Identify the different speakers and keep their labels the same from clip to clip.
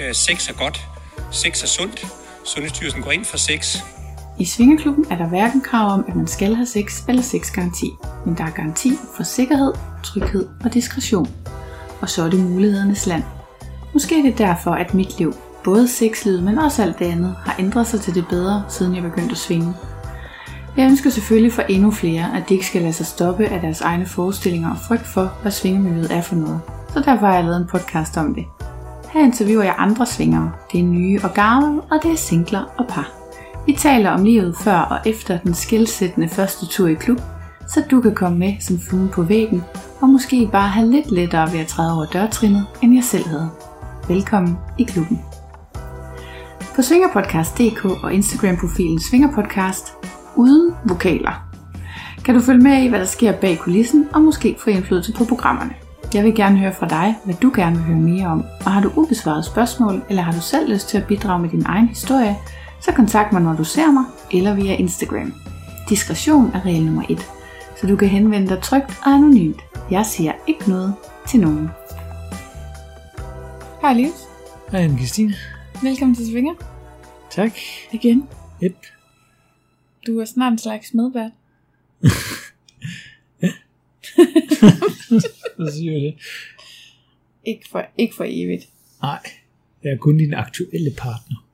Speaker 1: Øh, sex er godt. Sex er sundt. Sundhedsstyrelsen går ind for sex.
Speaker 2: I Svingeklubben er der hverken krav om, at man skal have sex eller sexgaranti, men der er garanti for sikkerhed, tryghed og diskretion. Og så er det mulighedernes land. Måske er det derfor, at mit liv, både sexlivet, men også alt det andet, har ændret sig til det bedre, siden jeg begyndte at svinge. Jeg ønsker selvfølgelig for endnu flere, at de ikke skal lade sig stoppe af deres egne forestillinger og frygt for, hvad svingemiljøet er for noget. Så derfor har jeg lavet en podcast om det. Her interviewer jeg andre svingere. Det er nye og gamle, og det er singler og par. Vi taler om livet før og efter den skilsættende første tur i klub, så du kan komme med som flue på væggen, og måske bare have lidt lettere ved at træde over dørtrinnet, end jeg selv havde. Velkommen i klubben. På svingerpodcast.dk og Instagram-profilen Svingerpodcast, uden vokaler, kan du følge med i, hvad der sker bag kulissen, og måske få indflydelse på programmerne. Jeg vil gerne høre fra dig, hvad du gerne vil høre mere om, og har du ubesvaret spørgsmål, eller har du selv lyst til at bidrage med din egen historie, så kontakt mig, når du ser mig, eller via Instagram. Diskretion er regel nummer 1, så du kan henvende dig trygt og anonymt. Jeg siger ikke noget til nogen. Hej Livs.
Speaker 3: Hej anne Christine.
Speaker 2: Velkommen til Svinger.
Speaker 3: Tak.
Speaker 2: Igen.
Speaker 3: Yep.
Speaker 2: Du er snart en slags medvært.
Speaker 3: Så siger det.
Speaker 2: Ikke for, ikke for evigt.
Speaker 3: Nej, jeg er kun din aktuelle partner.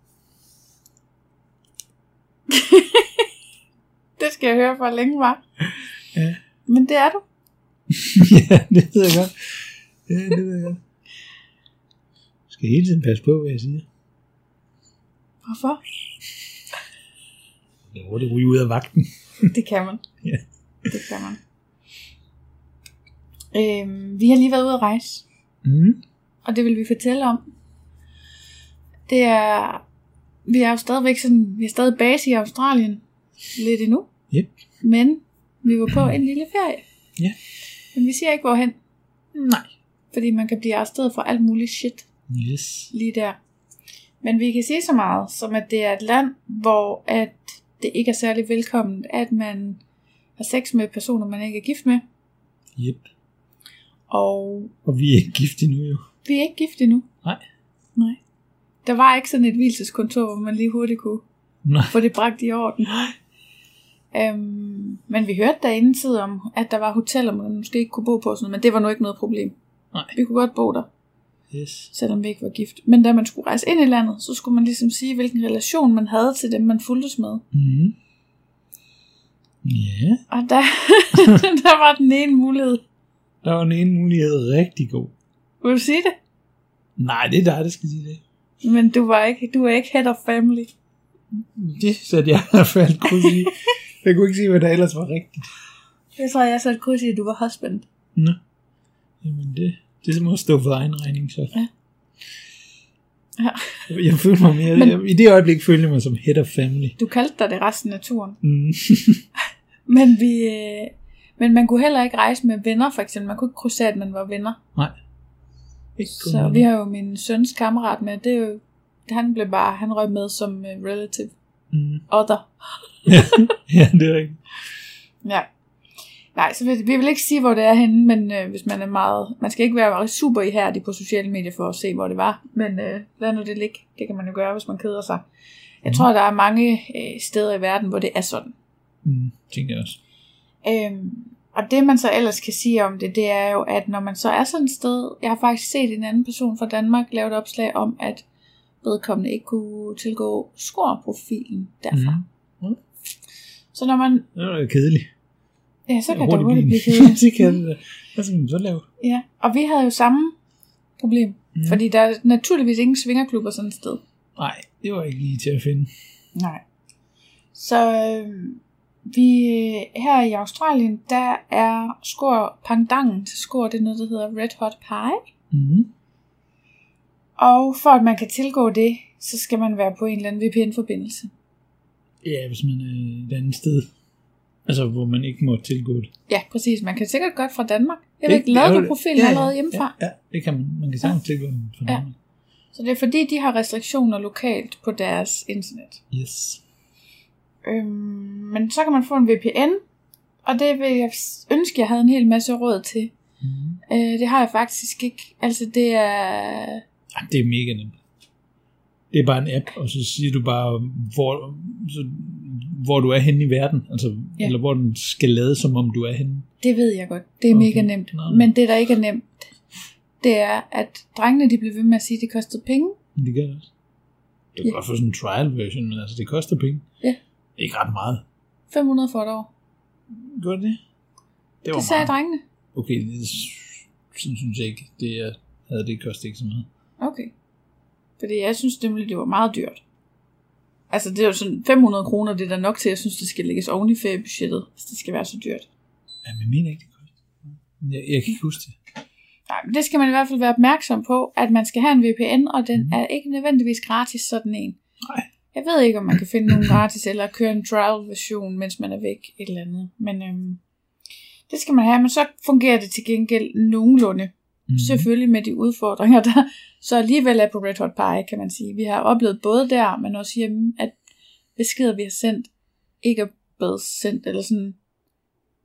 Speaker 2: Det skal jeg høre for længe, var.
Speaker 3: Ja.
Speaker 2: Men det er du.
Speaker 3: ja, det ved jeg godt. Ja, det ved jeg godt. Jeg skal hele tiden passe på, hvad jeg siger.
Speaker 2: Hvorfor?
Speaker 3: Jeg hurtigt ryge ud af vagten.
Speaker 2: Det kan man.
Speaker 3: Ja.
Speaker 2: Det kan man. Øhm, vi har lige været ude at rejse,
Speaker 3: Mm.
Speaker 2: og det vil vi fortælle om. Det er, vi er jo stadigvæk sådan, vi er stadig base i Australien, lidt endnu,
Speaker 3: Yep.
Speaker 2: men vi var på en lille ferie.
Speaker 3: Ja.
Speaker 2: Men vi siger ikke hvorhen,
Speaker 3: Nej.
Speaker 2: fordi man kan blive arresteret for alt muligt shit
Speaker 3: Yes.
Speaker 2: lige der. Men vi kan sige så meget, som at det er et land, hvor at det ikke er særlig velkomment, at man har sex med personer, man ikke er gift med.
Speaker 3: Yep.
Speaker 2: Og
Speaker 3: Og vi er ikke gift endnu jo.
Speaker 2: vi er ikke gift endnu.
Speaker 3: Nej.
Speaker 2: Nej. Der var ikke sådan et hvileseskontor, hvor man lige hurtigt kunne
Speaker 3: Nej.
Speaker 2: få det bragt i orden. Øhm, men vi hørte der inden tid om, at der var hoteller, man måske ikke kunne bo på, sådan men det var nu ikke noget problem.
Speaker 3: Nej.
Speaker 2: Vi kunne godt bo der,
Speaker 3: Yes.
Speaker 2: selvom vi ikke var gift. Men da man skulle rejse ind i landet, så skulle man ligesom sige, hvilken relation man havde til dem, man fulgtes med.
Speaker 3: Mm. Ja,
Speaker 2: Og der, der var den ene mulighed.
Speaker 3: Der var en ene mulighed rigtig god.
Speaker 2: Vil du sige det?
Speaker 3: Nej, det er dig, der skal sige det.
Speaker 2: Men du var ikke, du er ikke head of family.
Speaker 3: Det satte jeg i hvert fald kryds i. Jeg kunne ikke sige, hvad der ellers var rigtigt.
Speaker 2: Jeg tror, jeg satte kryds i, at du var husband.
Speaker 3: Nå. Jamen det, det må stå for egen regning, så.
Speaker 2: Ja. Ja.
Speaker 3: Jeg, føler mig mere,
Speaker 2: Men-
Speaker 3: jeg, i det øjeblik følte jeg mig som head of family.
Speaker 2: Du kaldte dig det resten af turen.
Speaker 3: Mm.
Speaker 2: Men, vi, øh, men man kunne heller ikke rejse med venner, for eksempel. Man kunne ikke krydse, at man var venner.
Speaker 3: Nej. Ikke
Speaker 2: Så
Speaker 3: mig.
Speaker 2: vi har jo min søns kammerat med. Det er jo, han blev bare, han røg med som uh, relative.
Speaker 3: Mm.
Speaker 2: Other.
Speaker 3: ja, det er rigtigt.
Speaker 2: Ja. Nej, så vi, vi vil ikke sige, hvor det er henne, men øh, hvis man er meget... Man skal ikke være super ihærdig på sociale medier for at se, hvor det var. Men øh, lad nu det ligge. Det kan man jo gøre, hvis man keder sig. Jeg
Speaker 3: Mhm.
Speaker 2: tror, der er mange øh, steder i verden, hvor det er sådan.
Speaker 3: Mm. Tænker jeg også.
Speaker 2: Øhm, og det man så ellers kan sige om det, det er jo, at når man så er sådan et sted, jeg har faktisk set en anden person fra Danmark lave et opslag om, at vedkommende ikke kunne tilgå score-profilen derfra. Mm.
Speaker 3: Mm.
Speaker 2: Så når man,
Speaker 3: Det var kedeligt.
Speaker 2: ja, så kan det
Speaker 3: Hurtigt
Speaker 2: hurtigt blive kedeligt.
Speaker 3: det kan det. Hvad skal man så lave?
Speaker 2: Ja, og vi havde jo samme problem. Mm. fordi der er naturligvis ingen svingerklubber sådan et sted.
Speaker 3: Nej, det var ikke lige til at finde.
Speaker 2: Nej. Så øh, vi her i Australien, der er skor pandangen til skor, det er noget, der hedder Red Hot Pie.
Speaker 3: Mm.
Speaker 2: Og for at man kan tilgå det, så skal man være på en eller anden VPN-forbindelse.
Speaker 3: Ja, hvis man er et andet sted. Altså, hvor man ikke må tilgå det.
Speaker 2: Ja, præcis. Man kan sikkert godt fra Danmark. Jeg
Speaker 3: Det-
Speaker 2: ikke, lavede
Speaker 3: ja,
Speaker 2: du profilen ja, allerede hjemmefra?
Speaker 3: Ja, ja, det kan man. Man kan sagtens tilgå den fra
Speaker 2: Ja.
Speaker 3: Danmark.
Speaker 2: Så det er fordi, de har restriktioner lokalt på deres internet.
Speaker 3: Yes.
Speaker 2: Øhm, men så kan man få en VPN, og det vil jeg ønske, jeg havde en hel masse råd til.
Speaker 3: Mm.
Speaker 2: Øh, det har jeg faktisk ikke. Altså, det er...
Speaker 3: Det er mega nemt. Det er bare en app, og så siger du bare, hvor, så, hvor du er henne i verden. Altså,
Speaker 2: Ja.
Speaker 3: Eller hvor den skal lade, som om du er henne.
Speaker 2: Det ved jeg godt. Det er
Speaker 3: Okay.
Speaker 2: mega nemt.
Speaker 3: Nå.
Speaker 2: Men det, der ikke er nemt, det er, at drengene de blev ved med at sige, at det kostede penge.
Speaker 3: Det gør det også. Du kan
Speaker 2: Ja.
Speaker 3: godt få sådan en trial version, men altså, det koster penge.
Speaker 2: Ja.
Speaker 3: Ikke ret meget.
Speaker 2: 500 for et år.
Speaker 3: Gør det? Det var
Speaker 2: Det sagde
Speaker 3: meget.
Speaker 2: drengene.
Speaker 3: Okay, det, sådan synes jeg ikke. Det havde det kostet ikke så meget.
Speaker 2: Okay. Fordi jeg synes nemlig, det var meget dyrt. Altså, det er jo sådan 500 kroner, det er da nok til, jeg synes, det skal lægges oven i feriebudgettet, hvis det skal være så dyrt.
Speaker 3: Ja, men jeg mener ikke, det koster. Jeg, jeg kan ikke huske det.
Speaker 2: Nej, men det skal man i hvert fald være opmærksom på, at man skal have en VPN, og den
Speaker 3: Mhm.
Speaker 2: er ikke nødvendigvis gratis sådan en.
Speaker 3: Nej.
Speaker 2: Jeg ved ikke, om man kan finde nogen gratis, eller køre en trial version, mens man er væk et eller andet. Men øhm, det skal man have, men så fungerer det til gengæld nogenlunde.
Speaker 3: Mm.
Speaker 2: Selvfølgelig med de udfordringer, der så alligevel er på Red Hot Pie, kan man sige. Vi har oplevet både der, men også hjemme, at beskeder, vi har sendt, ikke er blevet sendt, eller sådan.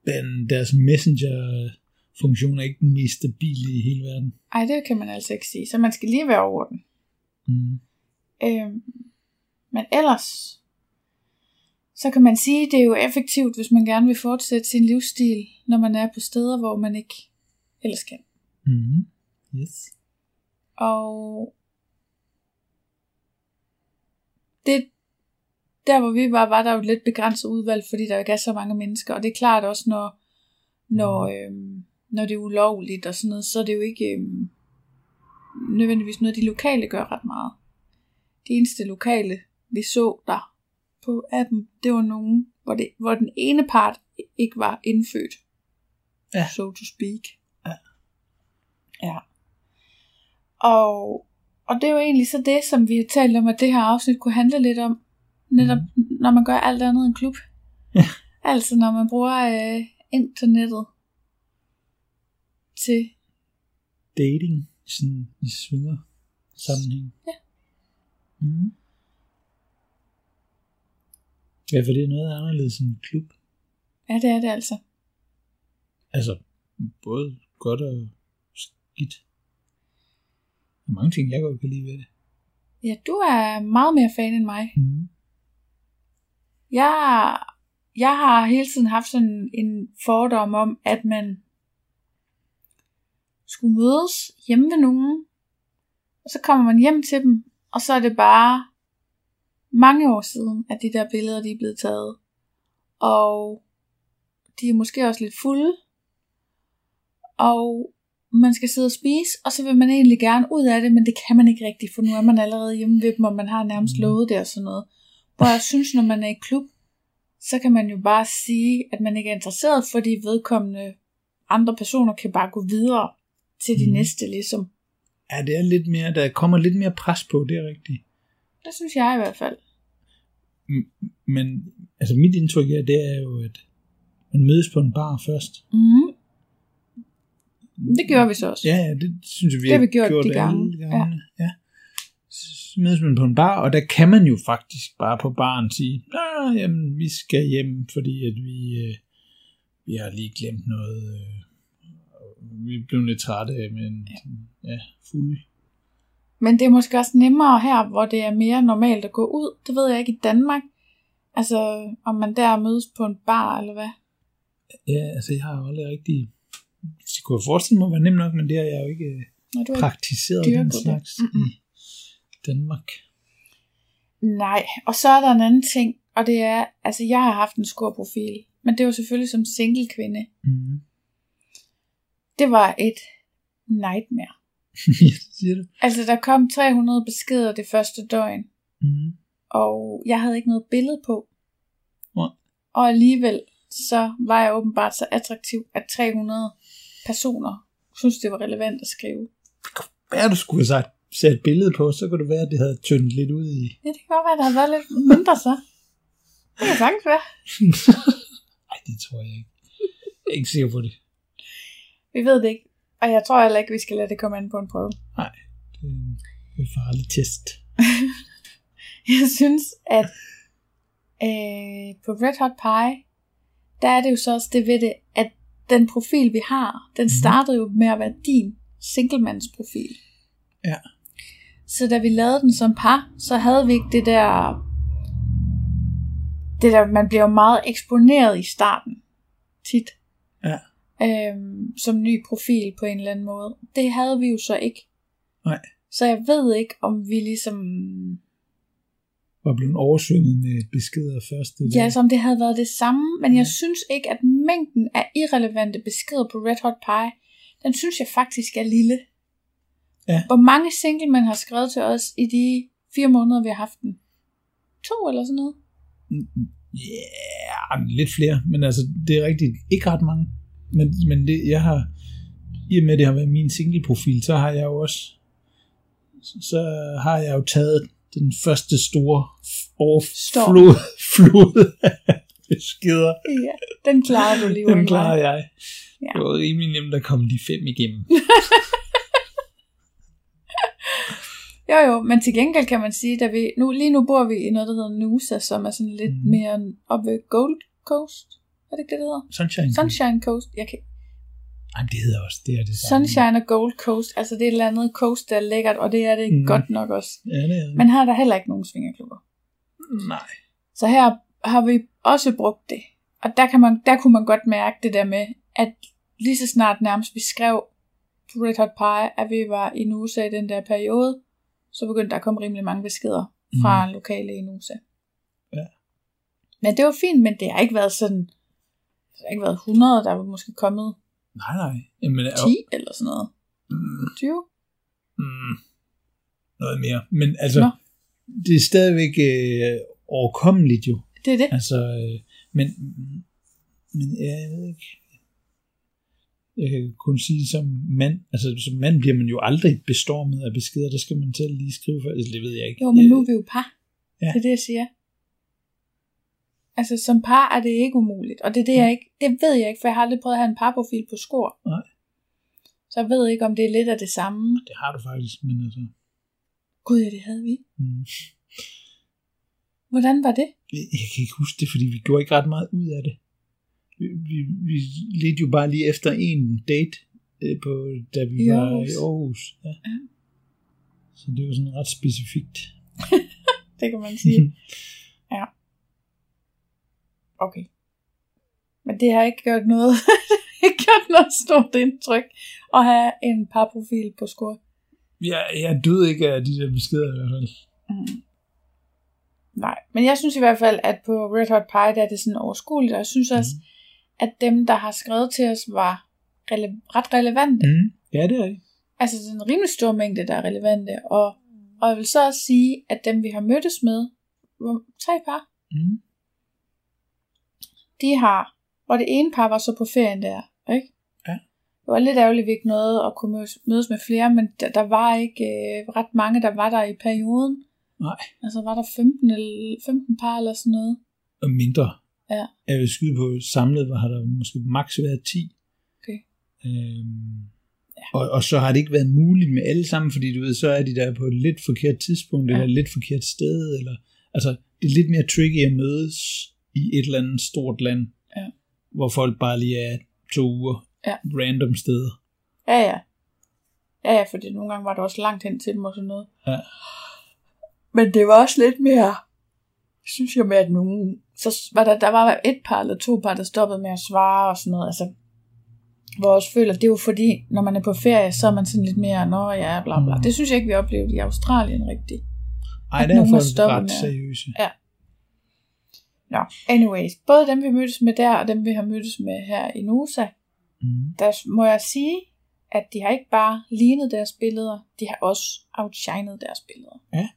Speaker 3: Men deres messenger-funktion er ikke den mest stabile i hele verden.
Speaker 2: Ej, det kan man altså ikke sige. Så man skal lige være over den.
Speaker 3: Mm.
Speaker 2: Øhm, men ellers, så kan man sige, at det er jo effektivt, hvis man gerne vil fortsætte sin livsstil, når man er på steder, hvor man ikke ellers kan.
Speaker 3: Mm. Yes.
Speaker 2: Og det, der hvor vi var, var der jo et lidt begrænset udvalg, fordi der ikke er så mange mennesker. Og det er klart også, når, når, øhm, når det er ulovligt og sådan noget, så er det jo ikke øhm, nødvendigvis noget, de lokale gør ret meget. De eneste lokale, vi så der på appen, det var nogen, hvor, det, hvor den ene part ikke var indfødt.
Speaker 3: Ja.
Speaker 2: So to speak.
Speaker 3: Ja.
Speaker 2: Ja. Og, og det er jo egentlig så det, som vi har talt om, at det her afsnit kunne handle lidt om. Netop når man gør alt andet end klub.
Speaker 3: Ja.
Speaker 2: Altså når man bruger øh, internettet til
Speaker 3: Dating sådan i svinger sammenhæng.
Speaker 2: Ja.
Speaker 3: Mm. Ja, for det er noget anderledes end en klub.
Speaker 2: Ja, det er det altså.
Speaker 3: Altså, både godt og skidt. Der er mange ting, jeg godt kan lide ved det.
Speaker 2: Ja, du er meget mere fan end mig.
Speaker 3: Mm.
Speaker 2: Jeg, jeg har hele tiden haft sådan en fordom om, at man skulle mødes hjemme ved nogen, og så kommer man hjem til dem, og så er det bare mange år siden, at de der billeder de er blevet taget. Og de er måske også lidt fulde, og man skal sidde og spise, og så vil man egentlig gerne ud af det, men det kan man ikke rigtigt, for nu er man allerede hjemme ved dem, og man har nærmest
Speaker 3: Mhm.
Speaker 2: lovet det og sådan noget. Hvor jeg synes, når man er i klub, så kan man jo bare sige, at man ikke er interesseret, fordi vedkommende andre personer kan bare gå videre til de
Speaker 3: Mhm.
Speaker 2: næste, ligesom.
Speaker 3: Ja, det er lidt mere, der kommer lidt mere pres på, det er rigtigt.
Speaker 2: Det synes jeg i hvert fald.
Speaker 3: Men altså mit indtryk er, det er jo, at man mødes på en bar først.
Speaker 2: Mm. Det gjorde vi så også.
Speaker 3: Ja, ja, det synes jeg, vi
Speaker 2: Det har vi gjort de
Speaker 3: alle
Speaker 2: gange,
Speaker 3: gangene. Ja. ja. Så mødes man på en bar, og der kan man jo faktisk bare på baren sige, jamen, vi skal hjem, fordi at vi, øh, vi har lige glemt noget. Øh, vi blev lidt trætte af, men ja, ja fuld.
Speaker 2: Men det er måske også nemmere her, hvor det er mere normalt at gå ud. Det ved jeg ikke i Danmark. Altså, om man der mødes på en bar, eller hvad?
Speaker 3: Ja, altså jeg har jo aldrig rigtig... Det kunne jeg forestille mig var nemt nok, men det har jeg jo ikke
Speaker 2: Når du er...
Speaker 3: praktiseret den slags
Speaker 2: Mm-mm.
Speaker 3: i Danmark.
Speaker 2: Nej, og så er der en anden ting, og det er, altså jeg har haft en score-profil, men det var selvfølgelig som single kvinde.
Speaker 3: Mm.
Speaker 2: Det var et nightmare.
Speaker 3: ja, det siger du.
Speaker 2: Altså der kom 300 beskeder det første døgn,
Speaker 3: Mm.
Speaker 2: og jeg havde ikke noget billede på.
Speaker 3: Nej.
Speaker 2: Og alligevel så var jeg åbenbart så attraktiv, at 300 personer synes det var relevant at skrive.
Speaker 3: Hvad er du skulle have sagt? Sæt et billede på, så kunne det være, at det havde tyndet lidt ud i...
Speaker 2: Ja, det kan godt være, at der har været lidt mindre så. Det kan sagtens være.
Speaker 3: Nej, det tror jeg ikke. Jeg er ikke sikker på det.
Speaker 2: Vi ved det ikke. Og jeg tror heller ikke, vi skal lade det komme an på en prøve.
Speaker 3: Nej, det er en, farlig test.
Speaker 2: Jeg synes, at øh, på Red Hot Pie, der er det jo så også det ved det, at den profil, vi har, den
Speaker 3: Mhm.
Speaker 2: startede jo med at være din singlemands profil.
Speaker 3: Ja.
Speaker 2: Så da vi lavede den som par, så havde vi ikke det der... Det der, man bliver jo meget eksponeret i starten. Tit.
Speaker 3: Ja.
Speaker 2: Øhm, som ny profil på en eller anden måde. Det havde vi jo så ikke.
Speaker 3: Nej.
Speaker 2: Så jeg ved ikke, om vi ligesom...
Speaker 3: Var blevet oversvømmet med beskeder første dag.
Speaker 2: Ja, som det havde været det samme. Men jeg synes ikke, at mængden af irrelevante beskeder på Red Hot Pie, den synes jeg faktisk er lille.
Speaker 3: Ja.
Speaker 2: Hvor mange single man har skrevet til os i de fire måneder, vi har haft den? To eller sådan noget?
Speaker 3: Ja, yeah, lidt flere, men altså, det er rigtigt. Ikke ret mange. Men, men det, jeg har, i og med det har været min single-profil, så har jeg jo også, så har jeg jo taget den første store overflod flod af beskeder.
Speaker 2: Ja, den klarer du lige
Speaker 3: Den klarer jeg.
Speaker 2: Ja.
Speaker 3: Det var rimelig nemt at komme de fem igennem.
Speaker 2: Jo jo, men til gengæld kan man sige, at vi, nu, lige nu bor vi i noget, der hedder Nusa, som er sådan lidt mm. mere op ved Gold Coast. Er det ikke det, det hedder?
Speaker 3: Sunshine.
Speaker 2: Sunshine Coast. Jeg kan,
Speaker 3: Ej, det hedder også, det er det samme.
Speaker 2: Sunshine og Gold Coast, altså det er et eller andet coast, der er lækkert, og det er det mm. godt nok også.
Speaker 3: Ja, det er det.
Speaker 2: Men her er der heller ikke nogen svingerklubber.
Speaker 3: Nej.
Speaker 2: Så her har vi også brugt det. Og der, kan man, der kunne man godt mærke det der med, at lige så snart nærmest vi skrev på Red Hot Pie, at vi var i Nusa i den der periode, så begyndte der at komme rimelig mange beskeder fra mm. lokale i Nusa.
Speaker 3: Ja.
Speaker 2: Men det var fint, men det har ikke været sådan, det har ikke været 100, der var måske kommet
Speaker 3: Nej, nej. Jamen,
Speaker 2: 10 eller sådan noget.
Speaker 3: Mm,
Speaker 2: 20?
Speaker 3: mm, noget mere. Men altså,
Speaker 2: Nå.
Speaker 3: det er stadigvæk øh, overkommeligt jo.
Speaker 2: Det er det.
Speaker 3: Altså, øh, men, men jeg ved ikke. Jeg kan kun sige som mand, altså som mand bliver man jo aldrig bestormet af beskeder, der skal man selv lige skrive for, altså, det ved jeg ikke.
Speaker 2: Jo, men nu er vi jo par.
Speaker 3: Ja.
Speaker 2: Det er det, jeg siger. Altså, som par er det ikke umuligt. Og det er det, jeg ikke, det ved jeg ikke, for jeg har aldrig prøvet at have en parprofil på skor.
Speaker 3: Nej.
Speaker 2: Så jeg ved ikke, om det er lidt af det samme.
Speaker 3: Det har du faktisk, men altså...
Speaker 2: Gud, ja, det havde vi.
Speaker 3: Mm.
Speaker 2: Hvordan var det?
Speaker 3: Jeg kan ikke huske det, fordi vi gjorde ikke ret meget ud af det. Vi, vi, vi ledte jo bare lige efter en date, øh, på, da vi
Speaker 2: I
Speaker 3: var
Speaker 2: Aarhus.
Speaker 3: i Aarhus. Ja.
Speaker 2: Ja.
Speaker 3: Så det var sådan ret specifikt.
Speaker 2: Det kan man sige. ja. Okay. Men det har ikke gjort noget, ikke gjort noget stort indtryk at have en parprofil på skor.
Speaker 3: Jeg, jeg døde ikke af de der beskeder i hvert fald.
Speaker 2: Mm. Nej, men jeg synes i hvert fald, at på Red Hot Pie, der er det sådan overskueligt, og jeg synes også,
Speaker 3: Mhm.
Speaker 2: at dem, der har skrevet til os, var rele- ret relevante.
Speaker 3: Mm. Ja, det er det.
Speaker 2: Altså sådan en rimelig stor mængde, der er relevante. Og, og jeg vil så også sige, at dem, vi har mødtes med, tre par,
Speaker 3: Mm.
Speaker 2: De har, hvor det ene par var så på ferien der, ikke?
Speaker 3: Ja.
Speaker 2: Det var lidt ærgerligt, at vi ikke nåede at kunne mødes, med flere, men der, der var ikke øh, ret mange, der var der i perioden.
Speaker 3: Nej.
Speaker 2: Altså var der 15, eller 15 par eller sådan noget.
Speaker 3: Og mindre.
Speaker 2: Ja.
Speaker 3: Jeg vil skyde på samlet, hvor har der måske maks været 10.
Speaker 2: Okay.
Speaker 3: Øhm, ja. og, og så har det ikke været muligt med alle sammen, fordi du ved, så er de der på et lidt forkert tidspunkt,
Speaker 2: ja.
Speaker 3: eller et lidt forkert sted, eller, altså, det er lidt mere tricky at mødes i et eller andet stort land,
Speaker 2: Ja.
Speaker 3: hvor folk bare lige er to uger
Speaker 2: Ja.
Speaker 3: random steder.
Speaker 2: Ja, ja. Ja, ja, fordi nogle gange var der også langt hen til dem og sådan noget.
Speaker 3: Ja.
Speaker 2: Men det var også lidt mere, synes jeg med, at nogen, så var der, der var et par eller to par, der stoppede med at svare og sådan noget. Altså, hvor jeg også føler, det er jo fordi, når man er på ferie, så er man sådan lidt mere, nå ja, bla bla.
Speaker 3: Mm.
Speaker 2: Det synes jeg ikke, vi oplevede i Australien rigtigt.
Speaker 3: Ej,
Speaker 2: At
Speaker 3: der er folk ret
Speaker 2: med
Speaker 3: seriøse.
Speaker 2: Nå, anyways. Både dem, vi mødtes med der, og dem, vi har mødtes med her i Nusa,
Speaker 3: Mm.
Speaker 2: der må jeg sige, at de har ikke bare lignet deres billeder, de har også outshined deres billeder.
Speaker 3: Ja.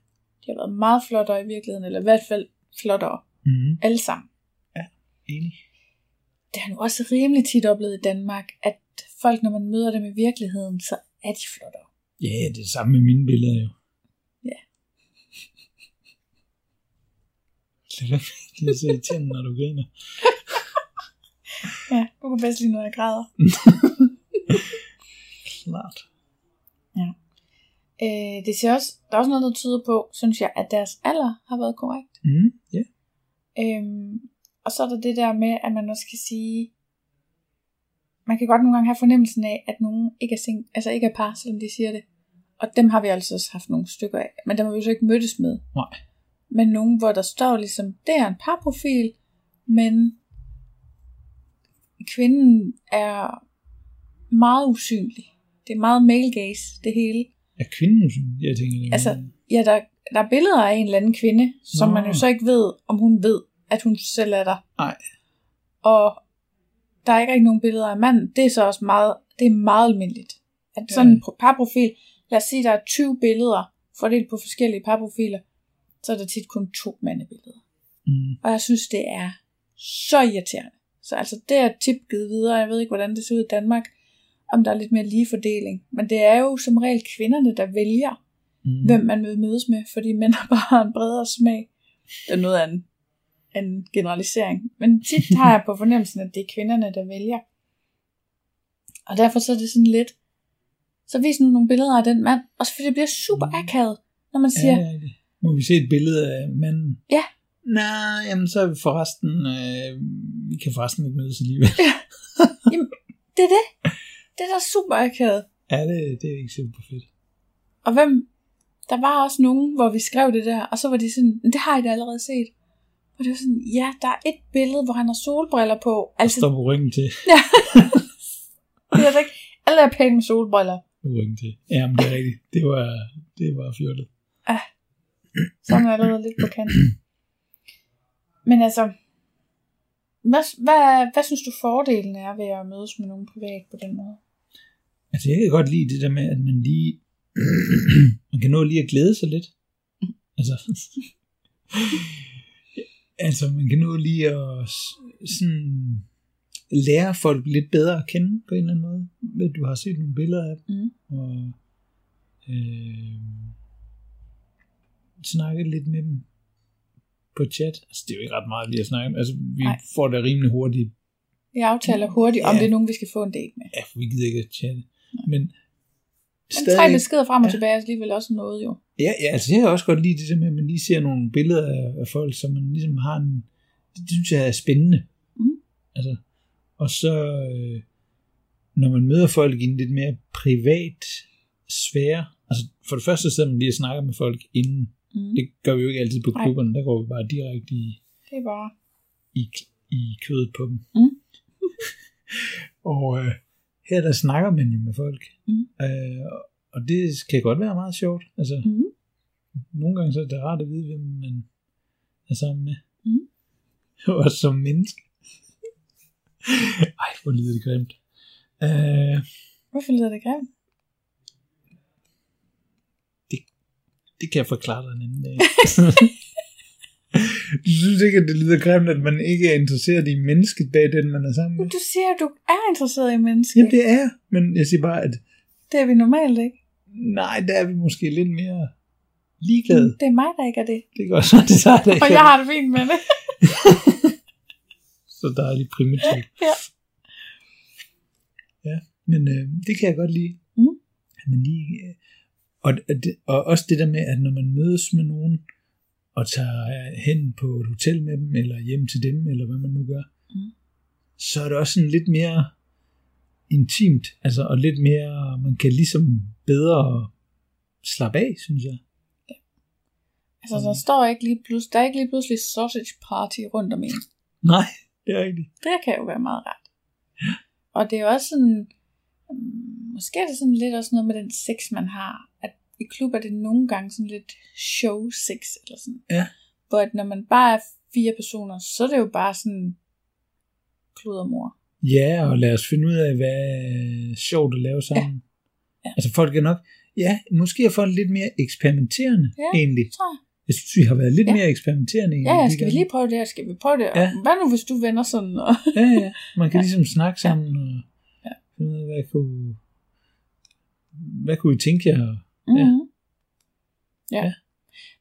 Speaker 2: De har været meget flottere i virkeligheden, eller i hvert fald flottere.
Speaker 3: Mm.
Speaker 2: Alle sammen.
Speaker 3: Enig.
Speaker 2: Det har nu også rimelig tit oplevet i Danmark, at folk, når man møder dem i virkeligheden, så er de flottere.
Speaker 3: Ja, det er det samme med mine billeder jo.
Speaker 2: Ja.
Speaker 3: Lad være med det er så irriterende, når du griner.
Speaker 2: Ja, du kan bedst lide, når jeg græder.
Speaker 3: Klart.
Speaker 2: Øh, det ser også, der er også noget, der tyder på, synes jeg, at deres alder har været korrekt.
Speaker 3: Mm. Ja.
Speaker 2: Øhm, og så er der det der med, at man også kan sige, man kan godt nogle gange have fornemmelsen af, at nogen ikke er, sing- altså ikke er par, selvom de siger det. og dem har vi altså også haft nogle stykker af, men dem har vi jo så ikke mødtes med.
Speaker 3: Nej.
Speaker 2: Men nogen, hvor der står ligesom, det er en parprofil, men kvinden er meget usynlig. Det er meget male gaze, det hele.
Speaker 3: Er kvinden usynlig? Jeg tænker, er-
Speaker 2: Altså, ja, der, der er billeder af en eller anden kvinde, som
Speaker 3: Nå.
Speaker 2: man jo så ikke ved, om hun ved, at hun selv er der.
Speaker 3: Nej.
Speaker 2: Og der er ikke rigtig nogen billeder af manden. Det er så også meget, det er meget almindeligt. At
Speaker 3: Ja.
Speaker 2: sådan en pro- parprofil, lad os sige, der er 20 billeder fordelt på forskellige parprofiler, så er der tit kun to mandebilleder.
Speaker 3: Mm.
Speaker 2: Og jeg synes, det er så irriterende. Så altså, det er tip givet videre. Jeg ved ikke, hvordan det ser ud i Danmark, om der er lidt mere lige fordeling. Men det er jo som regel kvinderne, der vælger,
Speaker 3: Mm.
Speaker 2: hvem man vil mødes med, fordi mænd har bare en bredere smag. Det er noget af en, en generalisering. Men tit har jeg på fornemmelsen, at det er kvinderne, der vælger. Og derfor så er det sådan lidt, så vis nu nogle billeder af den mand, også fordi det bliver super akavet, når man siger,
Speaker 3: Ja, det det. Må vi se et billede af manden?
Speaker 2: Ja.
Speaker 3: Nej, jamen så er vi forresten, øh, vi kan forresten ikke mødes alligevel.
Speaker 2: det er det. Det er da super akavet.
Speaker 3: ja, det, det er ikke super fedt.
Speaker 2: Og hvem, der var også nogen, hvor vi skrev det der, og så var de sådan, "Men det har I da allerede set. Og det var sådan, ja, der er et billede, hvor han har solbriller på. Altså,
Speaker 3: Står på ryggen til.
Speaker 2: det er ikke, alle er pæne med solbriller.
Speaker 3: På ryggen til. Jamen, det er rigtigt. Det var, det var fjollet.
Speaker 2: Så er man allerede lidt på kanten. Men altså, hvad, hvad, hvad synes du fordelen er ved at mødes med nogen privat på den måde?
Speaker 3: Altså, jeg kan godt lide det der med, at man lige... man kan nå lige at glæde sig lidt. Altså... altså, man kan nå lige at sådan lære folk lidt bedre at kende på en eller anden måde. Ved, du har set nogle billeder af dem,
Speaker 2: Mm.
Speaker 3: og øh, snakke lidt med dem på chat. Altså, det er jo ikke ret meget, vi har snakket Altså, vi
Speaker 2: Nej.
Speaker 3: får det rimelig hurtigt
Speaker 2: Vi aftaler hurtigt, om
Speaker 3: Ja.
Speaker 2: det er nogen, vi skal få en date med.
Speaker 3: Ja, for vi gider ikke at chatte. Men
Speaker 2: Men tre beskeder frem og tilbage er alligevel også noget jo.
Speaker 3: Ja, ja, altså jeg kan også godt lide det der med, at man lige ser nogle billeder af, af folk, som man ligesom har en... Det, det synes jeg er spændende.
Speaker 2: Mhm.
Speaker 3: Altså, og så, øh, når man møder folk i en lidt mere privat sfære, altså for det første sidder man lige og snakker med folk inden.
Speaker 2: Mm.
Speaker 3: Det gør vi jo ikke altid på klubberne, der går vi bare direkte i,
Speaker 2: Det er bare...
Speaker 3: i, i kødet på dem.
Speaker 2: Mm.
Speaker 3: og øh, her der snakker man jo med folk.
Speaker 2: Mm.
Speaker 3: Øh, og det kan godt være meget sjovt. Altså,
Speaker 2: Mm.
Speaker 3: nogle gange så er det rart at vide, hvem man er sammen med.
Speaker 2: Mm.
Speaker 3: Også som menneske. Ej, hvor lyder det grimt. Øh,
Speaker 2: Hvorfor lyder det grimt?
Speaker 3: Det kan jeg forklare dig en anden dag. du synes ikke, at det lyder grimt, at man ikke er interesseret i mennesket bag den, man er sammen med?
Speaker 2: Du siger, at du er interesseret i mennesker.
Speaker 3: Jamen, det er. Men jeg siger bare, at
Speaker 2: det er vi normalt ikke.
Speaker 3: nej, der er vi måske lidt mere ligeglade.
Speaker 2: Det er mig, der ikke er det.
Speaker 3: Det går så, det er der ikke
Speaker 2: Og
Speaker 3: er
Speaker 2: jeg har det fint med det.
Speaker 3: Så dejligt primitivt.
Speaker 2: Ja.
Speaker 3: Ja, men øh, det kan jeg godt lide.
Speaker 2: Mm.
Speaker 3: At man lige, øh, og, og, det, og også det der med, at når man mødes med nogen, og tager hen på et hotel med dem, eller hjem til dem, eller hvad man nu gør,
Speaker 2: Mm.
Speaker 3: så er det også sådan lidt mere intimt, altså, og lidt mere, man kan ligesom bedre slappe af, synes jeg.
Speaker 2: Altså, der står ikke lige pludselig, der er ikke lige pludselig sausage party rundt om en.
Speaker 3: Nej, det er rigtigt.
Speaker 2: Det kan jo være meget rart. Og det er også sådan, mm, måske er det sådan lidt også noget med den sex, man har. I klub er det nogle gange sådan lidt show sex, eller sådan.
Speaker 3: Ja.
Speaker 2: Hvor at når man bare er fire personer, så er det jo bare sådan kludermor.
Speaker 3: Ja, og lad os finde ud af, hvad er sjovt at lave sammen.
Speaker 2: Ja.
Speaker 3: Altså folk er nok, ja, måske er folk lidt mere eksperimenterende
Speaker 2: Ja,
Speaker 3: egentlig.
Speaker 2: Tror jeg.
Speaker 3: Jeg synes, vi har været lidt
Speaker 2: Ja.
Speaker 3: mere eksperimenterende.
Speaker 2: Ja, ja, skal vi lige prøve det her? Skal vi prøve det?
Speaker 3: Ja.
Speaker 2: Ja. Hvad nu, hvis du vender sådan? Og...
Speaker 3: Ja, ja. Man kan ligesom snakke sammen og
Speaker 2: Ja.
Speaker 3: finde ud af, hvad kunne, hvad kunne I tænke jer?
Speaker 2: Mm-hmm. Ja.
Speaker 3: Ja.
Speaker 2: ja.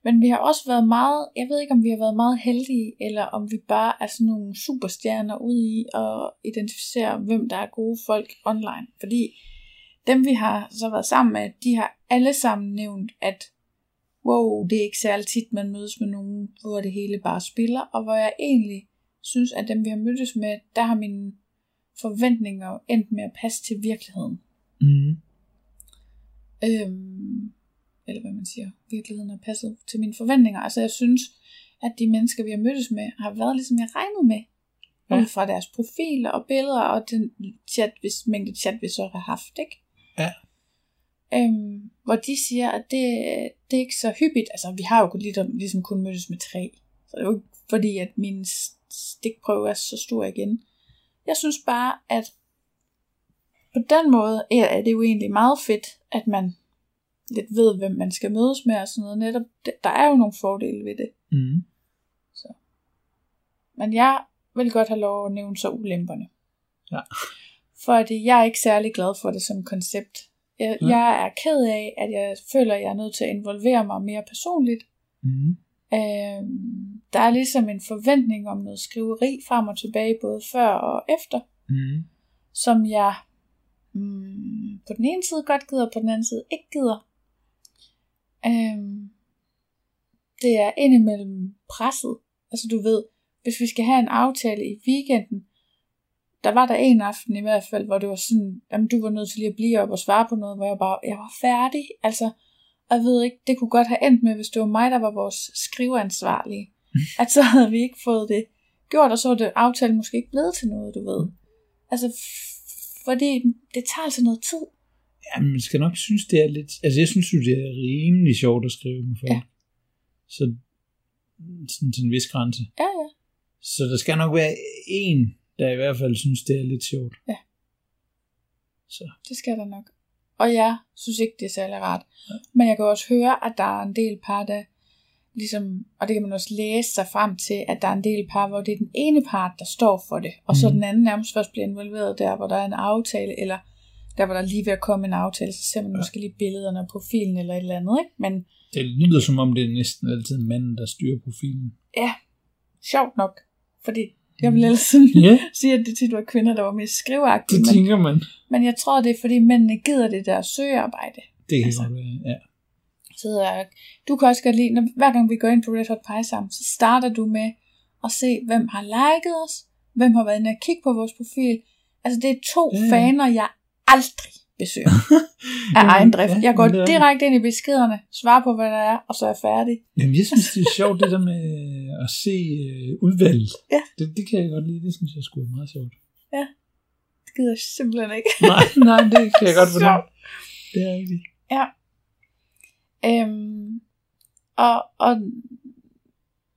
Speaker 2: Men vi har også været meget, jeg ved ikke om vi har været meget heldige, eller om vi bare er sådan nogle superstjerner ude i at identificere, hvem der er gode folk online. Fordi dem vi har så været sammen med, de har alle sammen nævnt, at wow, det er ikke særlig tit, man mødes med nogen, hvor det hele bare spiller, og hvor jeg egentlig synes, at dem vi har mødtes med, der har mine forventninger endt med at passe til virkeligheden.
Speaker 3: Mm.
Speaker 2: Øhm, eller hvad man siger, virkeligheden har passet til mine forventninger. Altså jeg synes, at de mennesker, vi har mødtes med, har været ligesom jeg regnede med.
Speaker 3: Ja.
Speaker 2: Ud fra deres profiler og billeder, og den chat, hvis, mængde chat, vi så har haft, ikke?
Speaker 3: Ja.
Speaker 2: Øhm, hvor de siger, at det, det er ikke så hyppigt. Altså, vi har jo kun ligesom, kun mødtes med tre. Så det er jo ikke fordi, at min stikprøve er så stor igen. Jeg synes bare, at på den måde er er det jo egentlig meget fedt, at man lidt ved, hvem man skal mødes med og sådan noget. Netop, der er jo nogle fordele ved det.
Speaker 3: Mm.
Speaker 2: Men jeg vil godt have lov at nævne så ulemperne.
Speaker 3: Ja.
Speaker 2: Fordi jeg er ikke særlig glad for det som koncept. Jeg,
Speaker 3: Ja.
Speaker 2: jeg er ked af, at jeg føler, at jeg er nødt til at involvere mig mere personligt.
Speaker 3: Mm.
Speaker 2: Øhm, der er ligesom en forventning om noget skriveri frem og tilbage, både før og efter,
Speaker 3: Mm.
Speaker 2: som jeg mm, på den ene side godt gider, og på den anden side ikke gider. Øhm, det er indimellem presset. Altså du ved, hvis vi skal have en aftale i weekenden, der var der en aften i hvert fald, hvor det var sådan, jamen du var nødt til lige at blive op og svare på noget, hvor jeg bare, jeg var færdig. Altså, jeg ved ikke, det kunne godt have endt med, hvis det var mig, der var vores skriveansvarlige. At så havde vi ikke fået det gjort, og så var det aftale måske ikke blevet til noget, du ved. Altså, fordi det tager altså noget tid.
Speaker 3: Ja, man skal nok synes, det er lidt... Altså, jeg synes jo, det er rimelig sjovt at skrive med folk.
Speaker 2: Ja.
Speaker 3: Så sådan til en vis grænse.
Speaker 2: Ja, ja.
Speaker 3: Så der skal nok være en, der i hvert fald synes, det er lidt sjovt.
Speaker 2: Ja.
Speaker 3: Så.
Speaker 2: Det skal der nok. Og jeg synes ikke, det er særlig rart. Men jeg kan også høre, at der er en del par, der ligesom, og det kan man også læse sig frem til, at der er en del par, hvor det er den ene part, der står for det, og så
Speaker 3: Mhm.
Speaker 2: den anden nærmest først bliver involveret der, hvor der er en aftale, eller der, hvor der er lige ved at komme en aftale, så ser man
Speaker 3: Ja.
Speaker 2: måske lige billederne og profilen eller et eller andet, ikke? Men
Speaker 3: Det lyder som om, det er næsten altid manden, der styrer profilen.
Speaker 2: ja, sjovt nok, fordi jeg vil ellers sådan
Speaker 3: Ja,
Speaker 2: sige, at det tit var kvinder, der var mest skriveagtige,
Speaker 3: det
Speaker 2: men,
Speaker 3: tænker man.
Speaker 2: men jeg tror, det er, fordi mændene gider det der søgearbejde.
Speaker 3: Det kan
Speaker 2: Altså.
Speaker 3: godt være, ja.
Speaker 2: Så jeg, du kan også godt lide, når, hver gang vi går ind på Red Hot Pie sammen, så starter du med at se, hvem har liket os, hvem har været inde og kigge på vores profil. Altså det er to
Speaker 3: Ja,
Speaker 2: ja.
Speaker 3: ja.
Speaker 2: faner, jeg aldrig besøger af egen drift.
Speaker 3: ja,
Speaker 2: Jeg går direkte ind i beskederne, svarer på, hvad der er, og så er jeg færdig.
Speaker 3: Jamen, jeg synes, det er sjovt, det der med at se øh, udvalget.
Speaker 2: Ja.
Speaker 3: Det, det kan jeg godt lide. Det synes jeg sgu er meget sjovt.
Speaker 2: Det gider jeg simpelthen ikke.
Speaker 3: Nej, nej, det kan jeg godt.
Speaker 2: Sjovt.
Speaker 3: Det er rigtigt.
Speaker 2: Øhm, og, og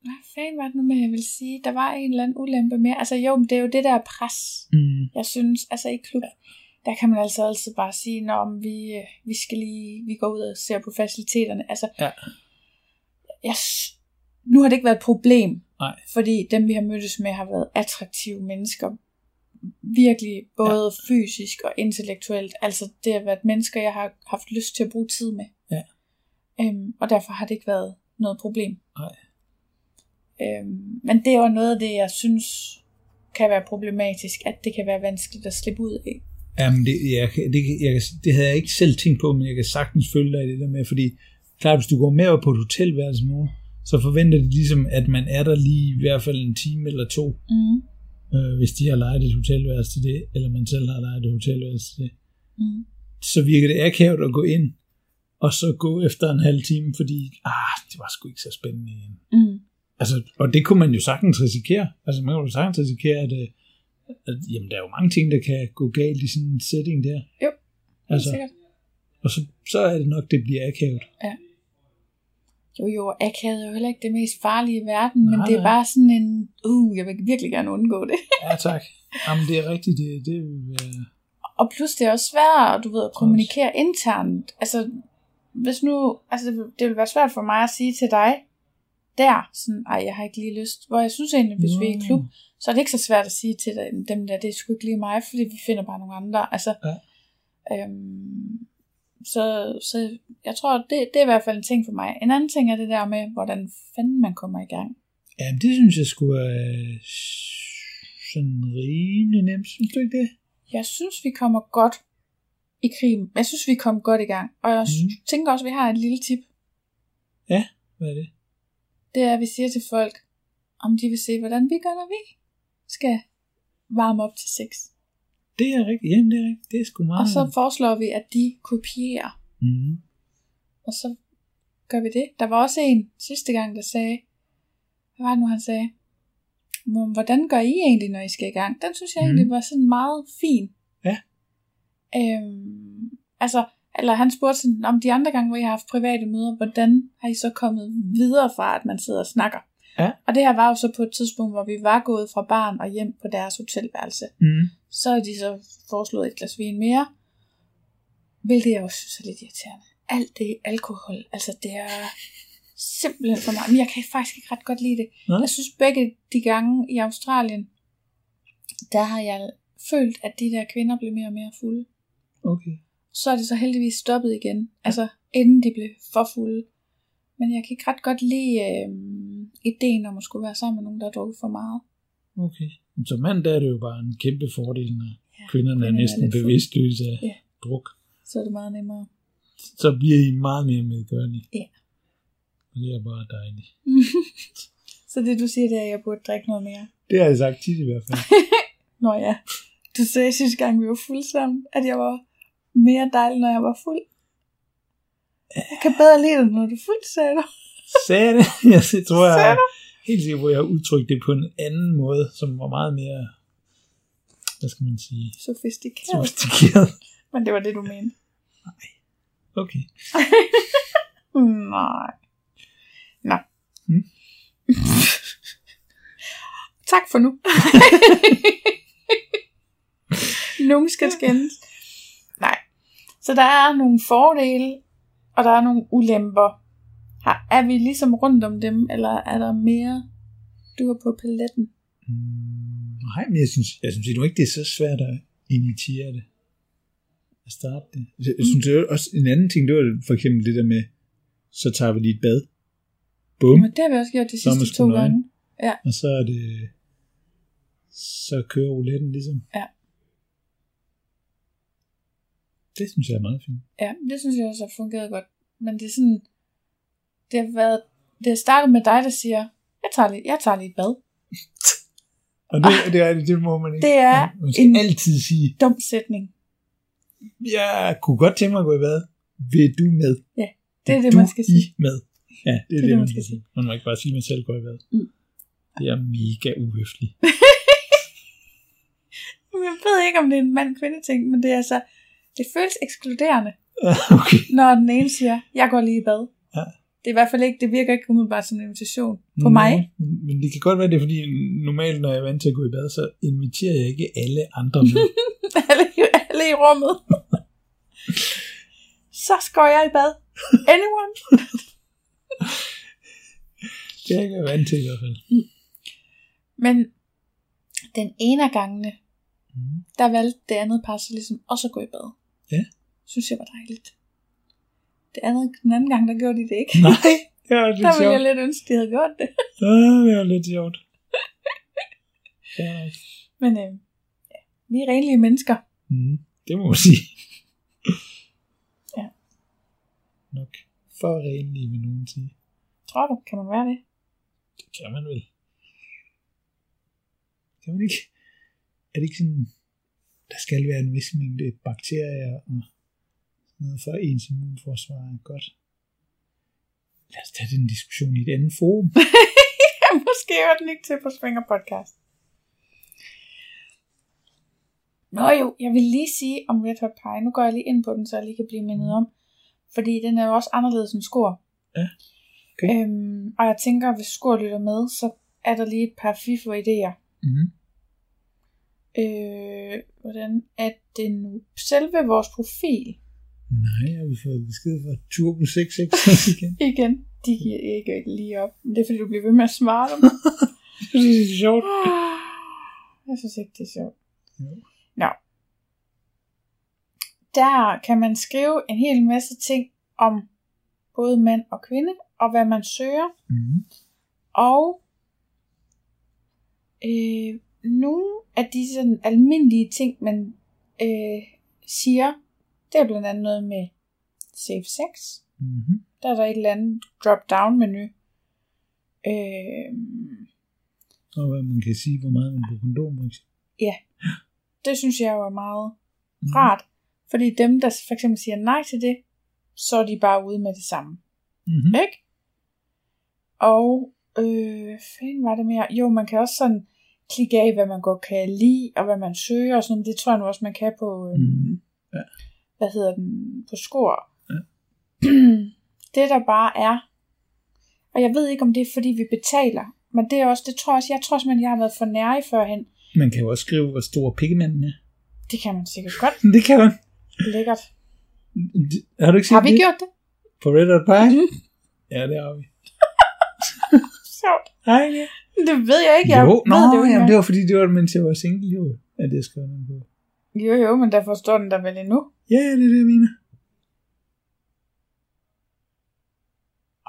Speaker 2: hvad fanden var det nu med, jeg vil sige? Der var en eller anden ulempe mere. Altså jo, men det er jo det der pres.
Speaker 3: Mm.
Speaker 2: Jeg synes, altså i klub, der kan man altså altid bare sige, når vi, øh, vi skal lige, vi går ud og ser på faciliteterne. Altså,
Speaker 3: Ja.
Speaker 2: jeg, nu har det ikke været et problem,
Speaker 3: Nej.
Speaker 2: fordi dem vi har mødtes med har været attraktive mennesker. Virkelig både ja. fysisk og intellektuelt. Altså det har været mennesker, jeg har haft lyst til at bruge tid med. Øhm, og derfor har det ikke været noget problem.
Speaker 3: Nej.
Speaker 2: Øhm, men det er jo noget af det, jeg synes kan være problematisk, at det kan være vanskeligt at slippe ud af.
Speaker 3: Jamen, det, jeg, det, jeg, det havde jeg ikke selv tænkt på, men jeg kan sagtens følge dig i det der med, fordi klart, hvis du går med op på et hotelværelse nogen, så forventer de ligesom, at man er der lige i hvert fald en time eller to,
Speaker 2: Mm.
Speaker 3: øh, hvis de har lejet et hotelværelse til det, eller man selv har lejet et hotelværelse til det.
Speaker 2: Mm.
Speaker 3: Så virker det akavet at gå ind, og så gå efter en halv time, fordi, ah, det var sgu ikke så spændende igen.
Speaker 2: Mm.
Speaker 3: Altså, og det kunne man jo sagtens risikere. Altså, man kunne jo sagtens risikere, at, øh, at jamen, der er jo mange ting, der kan gå galt i sådan en setting der.
Speaker 2: Jo,
Speaker 3: Altså,
Speaker 2: Sikkert.
Speaker 3: og så, så er det nok, det bliver akavet.
Speaker 2: Jo, jo, akavet er jo heller ikke det mest farlige i verden, men
Speaker 3: Nej,
Speaker 2: det er
Speaker 3: nej.
Speaker 2: bare sådan en, uh, jeg vil virkelig gerne undgå det.
Speaker 3: Ja, tak. Jamen, det er rigtigt. Det, det vil.
Speaker 2: Og plus det er også svært, du ved, at kommunikere internt. Altså, hvis nu, altså det, vil- det vil være svært for mig at sige til dig, der, sådan, ej, jeg har ikke lige lyst. Hvor jeg synes egentlig, hvis vi er i klub, så er det ikke så svært at sige til dem- der, det er sgu ikke lige mig, fordi vi finder bare nogle andre. Altså,
Speaker 3: Ja.
Speaker 2: øhm, så, så jeg tror, det, det er i hvert fald en ting for mig. En anden ting er det der med, hvordan fanden man kommer i gang.
Speaker 3: Ja, det synes jeg skulle er sådan rimelig nemt. Synes du ikke det?
Speaker 2: Jeg synes, vi kommer godt i krigen. Jeg synes, vi kom godt i gang. Og jeg mm. tænker også, at vi har et lille tip.
Speaker 3: Hvad er det?
Speaker 2: Det er, at vi siger til folk, om de vil se, hvordan vi gør, når vi skal varme op til sex.
Speaker 3: Det er rigtigt. Jamen, det er rigtigt. Det er sgu meget...
Speaker 2: Og så foreslår vi, at de kopierer.
Speaker 3: Mm.
Speaker 2: Og så gør vi det. Der var også en sidste gang, der sagde, hvad var det nu, han sagde? "Hvor- Hvordan gør I egentlig, når I skal i gang? Den synes jeg
Speaker 3: Mhm.
Speaker 2: egentlig var sådan meget fin.
Speaker 3: Ja.
Speaker 2: Øhm, altså, eller han spurgte sådan, om de andre gange, hvor I har haft private møder, hvordan har I så kommet videre fra, at man sidder og snakker?
Speaker 3: Ja.
Speaker 2: Og det her var jo så på et tidspunkt, hvor vi var gået fra barn og hjem på deres hotelværelse.
Speaker 3: Mm.
Speaker 2: Så har de så foreslået et glas vin mere, hvilket jeg også synes er lidt irriterende. Alt det alkohol, altså det er simpelthen for mig. Men jeg kan faktisk ikke ret godt lide det.
Speaker 3: Nå.
Speaker 2: Jeg synes begge de gange i Australien, der har jeg følt, at de der kvinder blev mere og mere fulde.
Speaker 3: Okay.
Speaker 2: Så er det så heldigvis stoppet igen, altså inden de blev for fulde. Men jeg kan ikke ret godt lide øh, ideen om at skulle være sammen med nogen, der har drukket for meget.
Speaker 3: Okay. Men Som mand, der er det jo bare en kæmpe fordel, når
Speaker 2: Ja,
Speaker 3: kvinderne er
Speaker 2: er
Speaker 3: næsten
Speaker 2: fulde.
Speaker 3: bevidstløse af
Speaker 2: Ja.
Speaker 3: druk.
Speaker 2: Så er det meget nemmere.
Speaker 3: Så bliver I meget mere medgørlige.
Speaker 2: Ja.
Speaker 3: Og det er bare dejligt.
Speaker 2: så det du siger, det er, at jeg burde drikke noget mere.
Speaker 3: Det har jeg sagt tit i hvert fald.
Speaker 2: Nå ja, du sagde sidste gang, vi var fulde sammen, at jeg var mere dejlig, når jeg var fuld. Jeg kan bedre lide det, når du er fuld, sagde du.
Speaker 3: Sagde det? Jeg tror, jeg helt sikker på, at jeg har udtrykt det på en anden måde, som var meget mere, hvad skal man sige,
Speaker 2: Sofistikeret.
Speaker 3: sofistikeret.
Speaker 2: Men det var det, du mente.
Speaker 3: Okay.
Speaker 2: Nej. Nå.
Speaker 3: Hmm?
Speaker 2: tak for nu. Nogen skal skændes. Så der er nogle fordele, og der er nogle ulemper. Har, er vi ligesom rundt om dem, eller er der mere, du har på paletten?
Speaker 3: Mm, nej, men jeg synes, jeg synes nu ikke, det er så svært at initiere det. At starte det. Jeg, jeg synes det også en anden ting, det var for eksempel det der med, så tager vi lige et bad. Bum.
Speaker 2: Det har vi også gjort de sidste to gange.
Speaker 3: Og så er det, så kører rouletten ligesom.
Speaker 2: Ja.
Speaker 3: Det synes jeg er meget fint.
Speaker 2: Ja, det synes jeg også har fungeret godt. Men det er sådan, det har været, det startet med dig, der siger, jeg tager lige, jeg tager lige et bad.
Speaker 3: Og det, det, er, det må man ikke.
Speaker 2: Det er
Speaker 3: man skal
Speaker 2: en-
Speaker 3: altid sige,
Speaker 2: Dum sætning.
Speaker 3: jeg kunne godt tænke mig at gå i bad. Vil du med?
Speaker 2: Det er
Speaker 3: Vil
Speaker 2: det, man skal sige.
Speaker 3: Med. Ja, det er det, det, man skal sige. Man må ikke bare sige, at man selv går i bad.
Speaker 2: Mm.
Speaker 3: Det er mega uhøfligt.
Speaker 2: Jeg ved ikke, om det er en mand-kvinde ting, men det er altså, det føles ekskluderende,
Speaker 3: okay.
Speaker 2: når den ene siger, jeg går lige i bad.
Speaker 3: Ja.
Speaker 2: Det er i hvert fald ikke, det virker ikke umiddelbart som en invitation på mig.
Speaker 3: Men, det kan godt være, det er fordi, normalt, når jeg er vant til at gå i bad, så inviterer jeg ikke alle andre med.
Speaker 2: alle, alle i rummet. Så skal jeg i bad. Anyone?
Speaker 3: det er jeg vant til i hvert fald.
Speaker 2: Men den ene af gangene,
Speaker 3: Mm.
Speaker 2: der valgte det andet par så ligesom også at gå i bad.
Speaker 3: Ja.
Speaker 2: Synes jeg var dejligt. Det andet, den anden gang, der gjorde de det ikke.
Speaker 3: Nej, det var lidt
Speaker 2: Der ville jeg lidt ønske, de havde gjort det.
Speaker 3: Ja, det var lidt sjovt. Ja,
Speaker 2: Men øh, ja, vi er renlige mennesker.
Speaker 3: mm, det må man sige.
Speaker 2: Ja.
Speaker 3: Nok for renlig, vil nogen sige.
Speaker 2: Tror du, kan man være det?
Speaker 3: Det kan man vel. Kan man ikke? Er det ikke sådan, der skal være en vis mængde bakterier og noget for ens immunforsvar er godt. Lad os tage den diskussion i et andet forum.
Speaker 2: Ja, måske var den ikke til på Springer Podcast. Nå jo, jeg vil lige sige om Red Hot Pie. Nu går jeg lige ind på den, så jeg lige kan blive mindet om. Fordi den er jo også anderledes end skor.
Speaker 3: Ja, okay.
Speaker 2: Øhm, og jeg tænker, hvis skor lytter med, så er der lige et par fifo idéer.
Speaker 3: Mm-hmm.
Speaker 2: Øh, hvordan er det nu? Selve vores profil,
Speaker 3: Nej, har vi fået besked fra Turbo 666 igen?
Speaker 2: igen, de giver ikke lige op. Men det er fordi, du bliver ved med at svare dem.
Speaker 3: Jeg synes, det er sjovt.
Speaker 2: Jeg synes ikke, det er sjovt.
Speaker 3: Jo.
Speaker 2: Nå. Der kan man skrive en hel masse ting om både mand og kvinde, og hvad man søger.
Speaker 3: Mm-hmm.
Speaker 2: Og øh, nogle af de sådan almindelige ting, man øh, siger, det er blandt andet noget med safe sex.
Speaker 3: Mm-hmm.
Speaker 2: Der er der et eller andet drop-down menu. Øh,
Speaker 3: Og hvad man kan sige, hvor meget man bruger kondom, for eksempel.
Speaker 2: det synes jeg jo er meget
Speaker 3: Mhm.
Speaker 2: rart. Fordi dem, der for eksempel siger nej til det, så er de bare ude med det samme.
Speaker 3: Mm-hmm.
Speaker 2: Ikke? Og, øh, fanden var det mere? Jo, man kan også sådan klikke af, hvad man godt kan lide, og hvad man søger, og sådan. Det tror jeg nu også, man kan på, øh,
Speaker 3: Mm. Ja.
Speaker 2: hvad hedder den, på skor.
Speaker 3: Ja.
Speaker 2: det der bare er, og jeg ved ikke, om det er, fordi vi betaler, men det er også, det tror jeg også, jeg tror simpelthen, jeg har været for nær førhen.
Speaker 3: Man kan jo også skrive, hvor stor pikkemanden er.
Speaker 2: Det kan man sikkert godt.
Speaker 3: Det kan man.
Speaker 2: Lækkert.
Speaker 3: Har du ikke set
Speaker 2: Har vi
Speaker 3: det?
Speaker 2: gjort det?
Speaker 3: På Red Hot Pie?
Speaker 2: Mhm.
Speaker 3: Ja, det har vi.
Speaker 2: Sjovt.
Speaker 3: Nej, ja.
Speaker 2: Det ved jeg ikke. Jeg
Speaker 3: jo, nå,
Speaker 2: ved det jo
Speaker 3: jamen, det var fordi, det var, mens jeg var single, jo, at det skrev den på.
Speaker 2: Jo, jo, men der forstår den der vel endnu.
Speaker 3: Ja, det er det, jeg mener.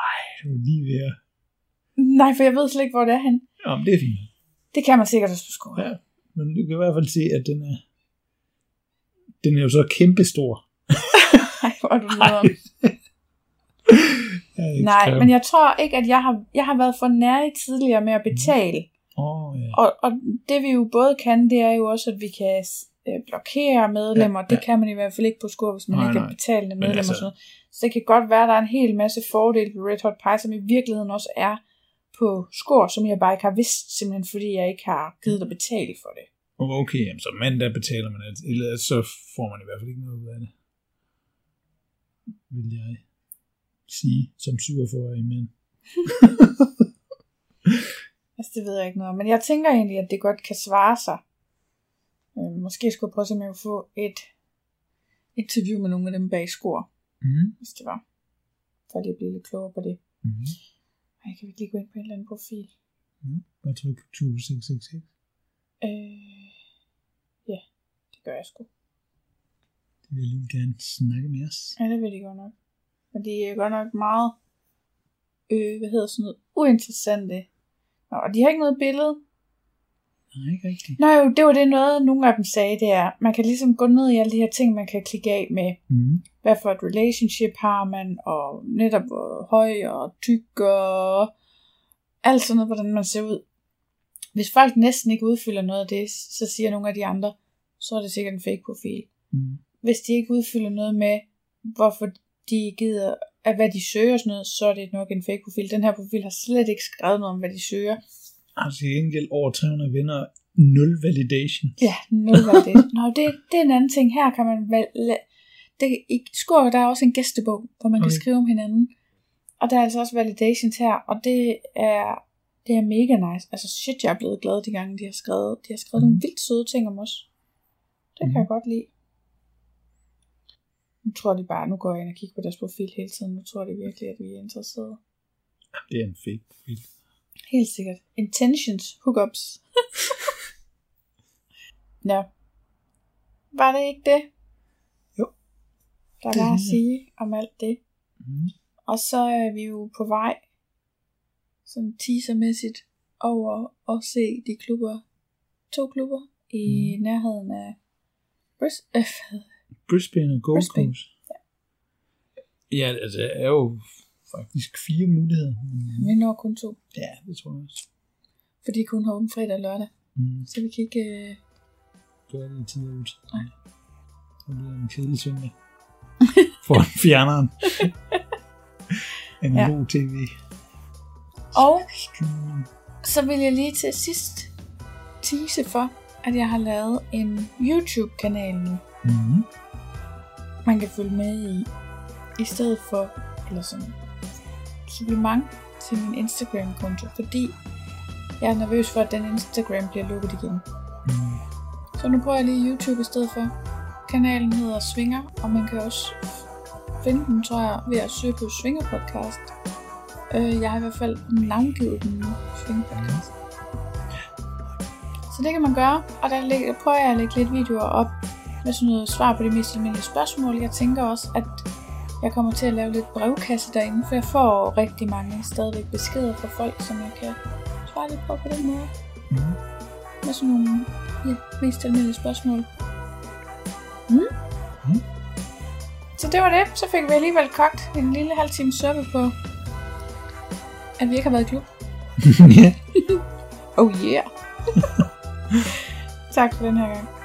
Speaker 3: Ej, du er lige ved at...
Speaker 2: Nej, for jeg ved slet ikke, hvor det er hen.
Speaker 3: Jamen, det er fint.
Speaker 2: Det kan man sikkert også på.
Speaker 3: Ja, men du kan i hvert fald se, at den er... Den er jo så kæmpestor.
Speaker 2: Nej, hvor er du nederen. Nej, men jeg tror ikke, at jeg har, jeg har været for nær i tidligere med at betale.
Speaker 3: Åh, ja.
Speaker 2: Og, og det vi jo både kan, det er jo også, at vi kan øh, blokere medlemmer.
Speaker 3: Ja,
Speaker 2: Ja, det kan man i hvert fald ikke på skor, hvis man
Speaker 3: Nej,
Speaker 2: ikke er betalende
Speaker 3: Men
Speaker 2: medlem
Speaker 3: altså-
Speaker 2: og sådan noget. Så det kan godt være, at der er en hel masse fordele på Red Hot Pie, som i virkeligheden også er på skor, som jeg bare ikke har vidst, simpelthen fordi jeg ikke har givet at betale for det.
Speaker 3: Okay, jamen, så mandag betaler man. Eller så får man i hvert fald ikke noget ud af det. Vil jeg sige, som 47-årig mand.
Speaker 2: Altså, det ved jeg ikke noget. Men jeg tænker egentlig, at det godt kan svare sig. Øh, måske skulle jeg prøve at jeg kunne få et interview med nogle af dem bag skor,
Speaker 3: Mm.
Speaker 2: hvis det var. For lige at blive lidt klogere på det.
Speaker 3: Mm.
Speaker 2: Ej, kan vi ikke lige gå ind på en eller anden profil?
Speaker 3: Mm. Bare tryk 2666.
Speaker 2: Øh, ja, det gør jeg sgu.
Speaker 3: Det vil jeg lige gerne snakke med os.
Speaker 2: Ja, det vil de godt nok. Men de er godt nok meget, øh, hvad hedder sådan noget, uinteressante. Nå, og de har ikke noget billede.
Speaker 3: Nej, ikke rigtigt.
Speaker 2: Nå jo, det var det noget, nogle af dem sagde, det er, man kan ligesom gå ned i alle de her ting, man kan klikke af med,
Speaker 3: Mm.
Speaker 2: hvad for et relationship har man, og netop hvor høj og tyk og alt sådan noget, hvordan man ser ud. Hvis folk næsten ikke udfylder noget af det, så siger nogle af de andre, så er det sikkert en fake profil.
Speaker 3: Mm.
Speaker 2: Hvis de ikke udfylder noget med, hvorfor de gider, at hvad de søger og sådan noget, så er det nok en fake profil. Den her profil har slet ikke skrevet noget om, hvad de søger.
Speaker 3: Har til gengæld over 300 venner, 0 validation.
Speaker 2: Ja, nul det. Nå, det, det er en anden ting. Her kan man vel... Det, I Skor, der er også en gæstebog, hvor man okay. kan skrive om hinanden. Og der er altså også validations her, og det er, det er mega nice. Altså shit, jeg er blevet glad de gange, de har skrevet. De har skrevet mm. nogle vildt søde ting om os. Det kan
Speaker 3: Mhm.
Speaker 2: jeg godt lide. Nu tror de bare, nu går jeg ind og kigger på deres profil hele tiden. Nu tror de virkelig, at vi er interesserede.
Speaker 3: Det er en fake profil.
Speaker 2: Helt sikkert. Intentions, hookups. ja. Var det ikke det?
Speaker 3: Jo.
Speaker 2: Der var at sige om alt det.
Speaker 3: Mm.
Speaker 2: Og så er vi jo på vej, sådan teasermæssigt, over at se de klubber, to klubber, i
Speaker 3: Mhm.
Speaker 2: nærheden af Bris- øh?
Speaker 3: Brisbane og Gold
Speaker 2: Brisbane.
Speaker 3: Coast. Ja, altså, der er jo faktisk fire muligheder. Men,
Speaker 2: vi når kun to,
Speaker 3: ja, det tror jeg også.
Speaker 2: fordi de kun har åbent fredag og lørdag,
Speaker 3: Mm.
Speaker 2: så vi kan ikke... Øh...
Speaker 3: Gør det i tid og utid.
Speaker 2: Nej.
Speaker 3: Det bliver en kedelig søndag. For fjerneren. Analog ja. tv.
Speaker 2: Og så vil jeg lige til sidst tease for, at jeg har lavet en YouTube-kanal nu,
Speaker 3: Mm.
Speaker 2: Man kan følge med i, i stedet for, eller sådan, supplement til min Instagram-konto, fordi jeg er nervøs for, at den Instagram bliver lukket igen.
Speaker 3: Mm.
Speaker 2: Så nu prøver jeg lige YouTube i stedet for. Kanalen hedder Svinger, og man kan også finde den, tror jeg, ved at søge på Svinger Podcast. Øh, jeg har i hvert fald navngivet den nu, Svinger Podcast. Så det kan man gøre, og der prøver jeg at lægge lidt videoer op med sådan noget svar på de mest almindelige spørgsmål. Jeg tænker også, at jeg kommer til at lave lidt brevkasse derinde, for jeg får rigtig mange stadigvæk beskeder fra folk, som jeg kan svare lidt på på den måde.
Speaker 3: Mm.
Speaker 2: Med sådan nogle ja, mest almindelige spørgsmål. Mm.
Speaker 3: Mm.
Speaker 2: Så det var det. Så fik vi alligevel kogt en lille halv time suppe på, at vi ikke har været i klub.
Speaker 3: ja.
Speaker 2: Oh yeah. tak for den her gang.